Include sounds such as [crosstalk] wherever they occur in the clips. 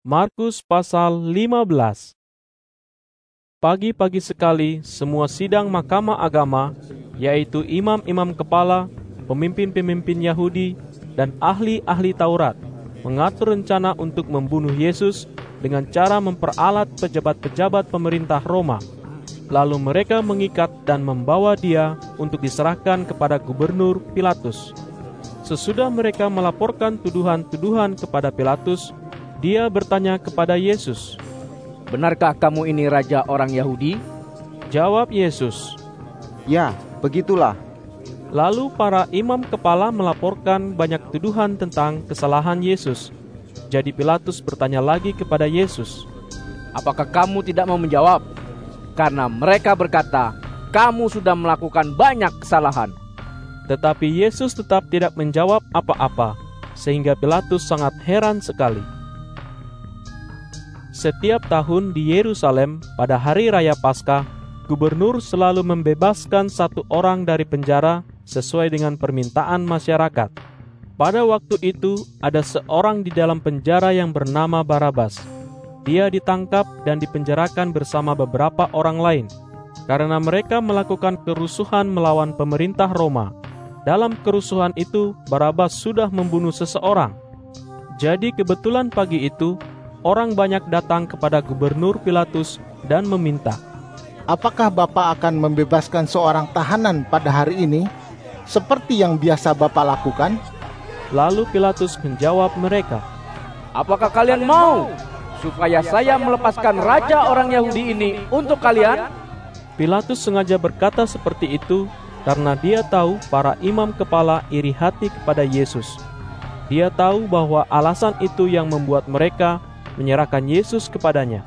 Markus pasal 15 Pagi-pagi sekali semua sidang mahkamah agama, yaitu imam-imam kepala, pemimpin-pemimpin Yahudi, dan ahli-ahli Taurat, mengatur rencana untuk membunuh Yesus dengan cara memperalat pejabat-pejabat pemerintah Roma. Lalu mereka mengikat dan membawa dia untuk diserahkan kepada gubernur Pilatus. Sesudah mereka melaporkan tuduhan-tuduhan kepada Pilatus, dia bertanya kepada Yesus, Benarkah kamu ini raja orang Yahudi? Jawab Yesus, Ya, begitulah. Lalu para imam kepala melaporkan banyak tuduhan tentang kesalahan Yesus. Jadi Pilatus bertanya lagi kepada Yesus, Apakah kamu tidak mau menjawab? Karena mereka berkata, kamu sudah melakukan banyak kesalahan. tetapi Yesus tetap tidak menjawab apa-apa, sehingga Pilatus sangat heran sekali. Setiap tahun di Yerusalem pada hari raya Paskah, gubernur selalu membebaskan satu orang dari penjara sesuai dengan permintaan masyarakat. Pada waktu itu, ada seorang di dalam penjara yang bernama Barabas. Dia ditangkap dan dipenjarakan bersama beberapa orang lain karena mereka melakukan kerusuhan melawan pemerintah Roma. Dalam kerusuhan itu, Barabas sudah membunuh seseorang. Jadi, kebetulan pagi itu orang banyak datang kepada Gubernur Pilatus dan meminta, Apakah Bapak akan membebaskan seorang tahanan pada hari ini seperti yang biasa Bapak lakukan? Lalu Pilatus menjawab mereka, Apakah kalian mau supaya saya melepaskan raja orang Yahudi ini untuk kalian? Pilatus sengaja berkata seperti itu karena dia tahu para imam kepala iri hati kepada Yesus. Dia tahu bahwa alasan itu yang membuat mereka menyerahkan Yesus kepadanya.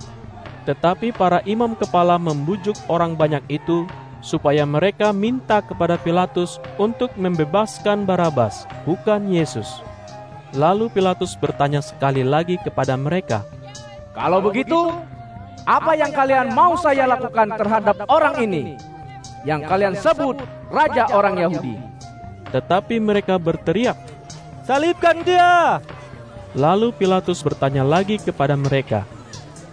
Tetapi para imam kepala membujuk orang banyak itu supaya mereka minta kepada Pilatus untuk membebaskan Barabas, bukan Yesus. Lalu Pilatus bertanya sekali lagi kepada mereka, Kalau begitu, apa yang kalian mau saya lakukan terhadap orang ini? Yang kalian sebut raja orang Yahudi. tetapi mereka berteriak, Salibkan dia! Lalu Pilatus bertanya lagi kepada mereka,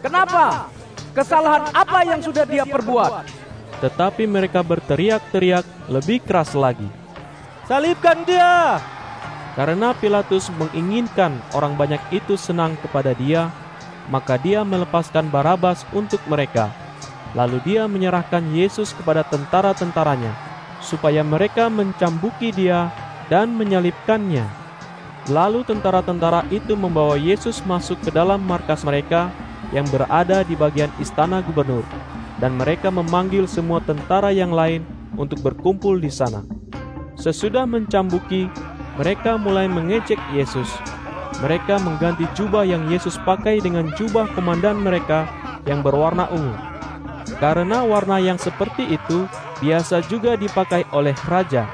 Kenapa? Kesalahan apa yang sudah dia perbuat? tetapi mereka berteriak-teriak lebih keras lagi. Salibkan dia! Karena Pilatus menginginkan orang banyak itu senang kepada dia, maka dia melepaskan Barabas untuk mereka. Lalu dia menyerahkan Yesus kepada tentara-tentaranya, supaya mereka mencambuki dia dan menyalibkannya. Lalu tentara-tentara itu membawa Yesus masuk ke dalam markas mereka yang berada di bagian istana gubernur, dan mereka memanggil semua tentara yang lain untuk berkumpul di sana. Sesudah mencambuki, mereka mulai mengejek Yesus. Mereka mengganti jubah yang Yesus pakai dengan jubah komandan mereka yang berwarna ungu. Karena warna yang seperti itu biasa juga dipakai oleh raja.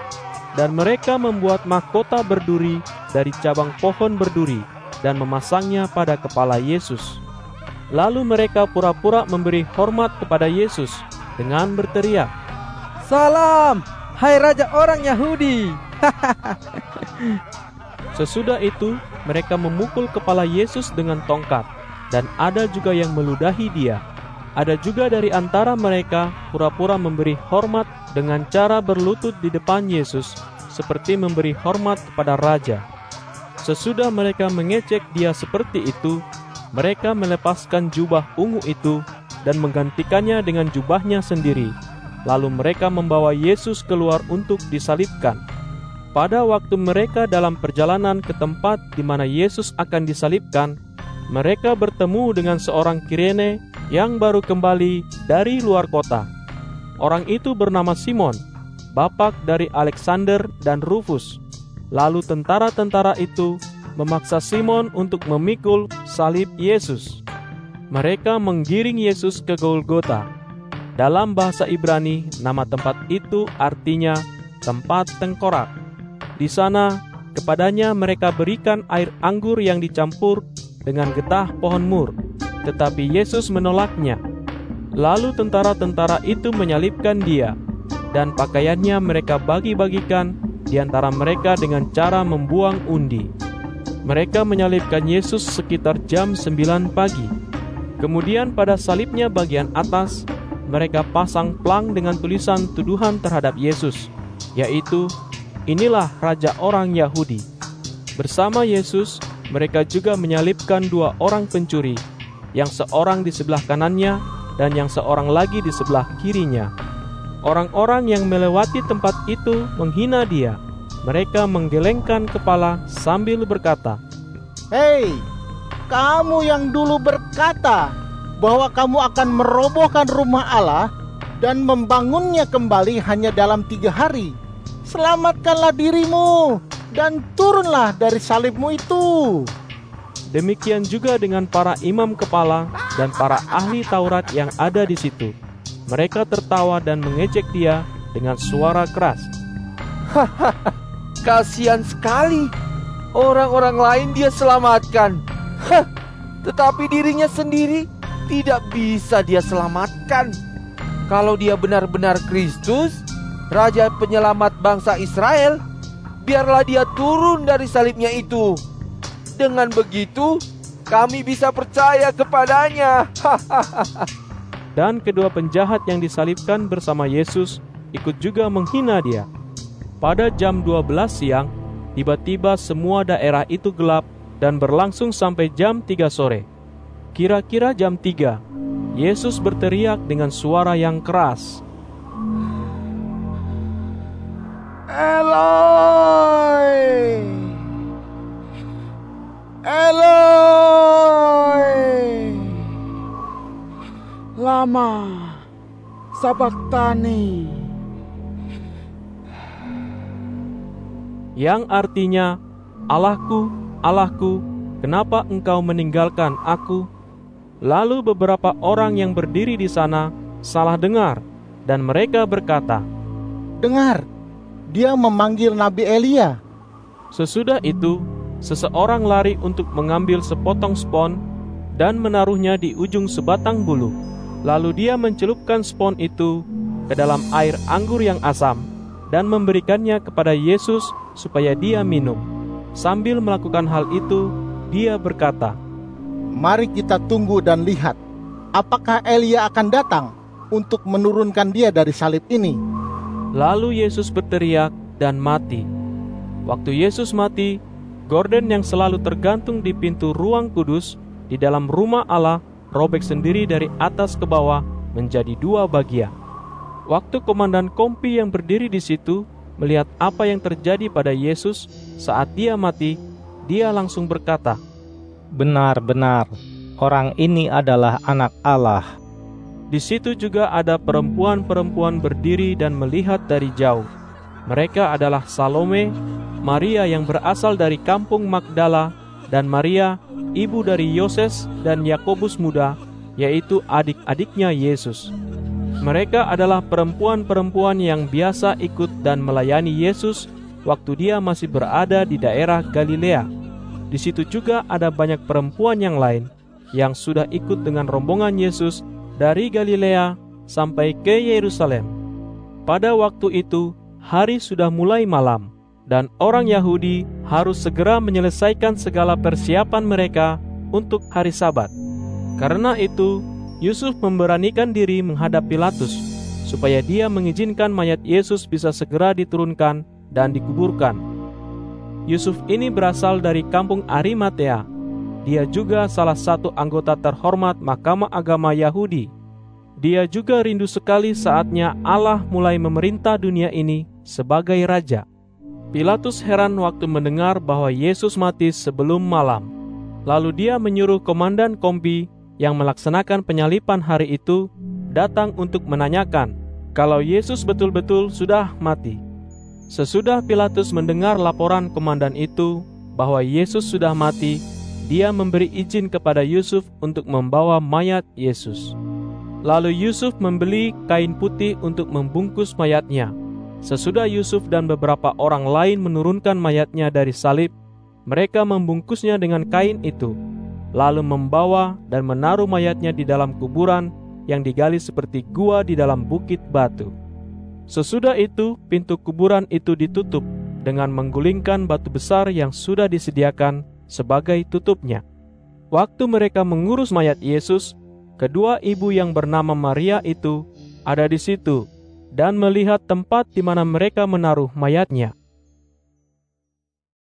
Dan mereka membuat mahkota berduri dari cabang pohon berduri dan memasangnya pada kepala Yesus. Lalu mereka pura-pura memberi hormat kepada Yesus dengan berteriak, Salam, hai raja orang Yahudi. [laughs] Sesudah itu, mereka memukul kepala Yesus dengan tongkat, dan ada juga yang meludahi dia. Ada juga dari antara mereka pura-pura memberi hormat dengan cara berlutut di depan Yesus, seperti memberi hormat kepada raja. Sesudah mereka mengecek dia seperti itu, mereka melepaskan jubah ungu itu dan menggantikannya dengan jubahnya sendiri. Lalu mereka membawa Yesus keluar untuk disalibkan. Pada waktu mereka dalam perjalanan ke tempat di mana Yesus akan disalibkan, mereka bertemu dengan seorang Kirene yang baru kembali dari luar kota. Orang itu bernama Simon, bapak dari Alexander dan Rufus. Lalu tentara-tentara itu memaksa Simon untuk memikul salib Yesus. Mereka menggiring Yesus ke Golgota. Dalam bahasa Ibrani, nama tempat itu artinya tempat tengkorak. Di sana, kepadanya mereka berikan air anggur yang dicampur dengan getah pohon mur, tetapi Yesus menolaknya. Lalu tentara-tentara itu menyalibkan dia, dan pakaiannya mereka bagi-bagikan di antara mereka dengan cara membuang undi. Mereka menyalibkan Yesus sekitar jam 9 pagi. Kemudian pada salibnya bagian atas, mereka pasang plang dengan tulisan tuduhan terhadap Yesus, yaitu, Inilah Raja orang Yahudi. Bersama Yesus, mereka juga menyalibkan dua orang pencuri, yang seorang di sebelah kanannya dan yang seorang lagi di sebelah kirinya. Orang-orang yang melewati tempat itu menghina dia. Mereka menggelengkan kepala sambil berkata, Hei, kamu yang dulu berkata bahwa kamu akan merobohkan rumah Allah dan membangunnya kembali hanya dalam tiga hari. Selamatkanlah dirimu dan turunlah dari salibmu itu. Demikian juga dengan para imam kepala dan para ahli Taurat yang ada di situ. Mereka tertawa dan mengejek dia dengan suara keras. [laughs] Kasihan sekali. Orang-orang lain dia selamatkan. Hah, tetapi dirinya sendiri tidak bisa dia selamatkan. Kalau dia benar-benar Kristus, Raja penyelamat bangsa Israel, biarlah dia turun dari salibnya itu. Dengan begitu, kami bisa percaya kepadanya. [laughs] Dan kedua penjahat yang disalibkan bersama Yesus ikut juga menghina dia. Pada jam 12 siang, tiba-tiba semua daerah itu gelap dan berlangsung sampai jam 3 sore. Kira-kira jam 3, Yesus berteriak dengan suara yang keras, Eloi, lama sabaktani. yang artinya, Allahku, Allahku, kenapa engkau meninggalkan aku? Lalu beberapa orang yang berdiri di sana salah dengar, dan mereka berkata, Dengar, dia memanggil Nabi Elia. Sesudah itu, seseorang lari untuk mengambil sepotong spon dan menaruhnya di ujung sebatang bulu. Lalu dia mencelupkan spon itu ke dalam air anggur yang asam dan memberikannya kepada Yesus supaya dia minum. Sambil melakukan hal itu, dia berkata, Mari kita tunggu dan lihat, apakah Elia akan datang untuk menurunkan dia dari salib ini. Lalu Yesus berteriak dan mati. Waktu Yesus mati, gorden yang selalu tergantung di pintu ruang kudus di dalam rumah Allah robek sendiri dari atas ke bawah menjadi dua bagian. Waktu komandan kompi yang berdiri di situ melihat apa yang terjadi pada Yesus saat dia mati, dia langsung berkata, Benar-benar, orang ini adalah anak Allah. Di situ juga ada perempuan-perempuan berdiri dan melihat dari jauh. Mereka adalah Salome, Maria yang berasal dari kampung Magdala, dan Maria, ibu dari Yoses dan Yakobus muda, yaitu adik-adiknya Yesus. Mereka adalah perempuan-perempuan yang biasa ikut dan melayani Yesus waktu dia masih berada di daerah Galilea. Di situ juga ada banyak perempuan yang lain yang sudah ikut dengan rombongan Yesus dari Galilea sampai ke Yerusalem. Pada waktu itu, hari sudah mulai malam, dan orang Yahudi harus segera menyelesaikan segala persiapan mereka untuk hari Sabat. Karena itu, Yusuf memberanikan diri menghadap Pilatus, supaya dia mengizinkan mayat Yesus bisa segera diturunkan dan dikuburkan. Yusuf ini berasal dari kampung Arimatea, dia juga salah satu anggota terhormat Mahkamah Agama Yahudi. Dia juga rindu sekali saatnya Allah mulai memerintah dunia ini sebagai raja. Pilatus heran waktu mendengar bahwa Yesus mati sebelum malam. Lalu dia menyuruh komandan kompi yang melaksanakan penyalipan hari itu datang untuk menanyakan kalau Yesus betul-betul sudah mati. Sesudah Pilatus mendengar laporan komandan itu bahwa Yesus sudah mati, dia memberi izin kepada Yusuf untuk membawa mayat Yesus. Lalu Yusuf membeli kain putih untuk membungkus mayatnya. Sesudah Yusuf dan beberapa orang lain menurunkan mayatnya dari salib, mereka membungkusnya dengan kain itu, lalu membawa dan menaruh mayatnya di dalam kuburan yang digali seperti gua di dalam bukit batu. Sesudah itu, pintu kuburan itu ditutup dengan menggulingkan batu besar yang sudah disediakan sebagai tutupnya. Waktu mereka mengurus mayat Yesus, kedua ibu yang bernama Maria itu ada di situ dan melihat tempat di mana mereka menaruh mayatnya.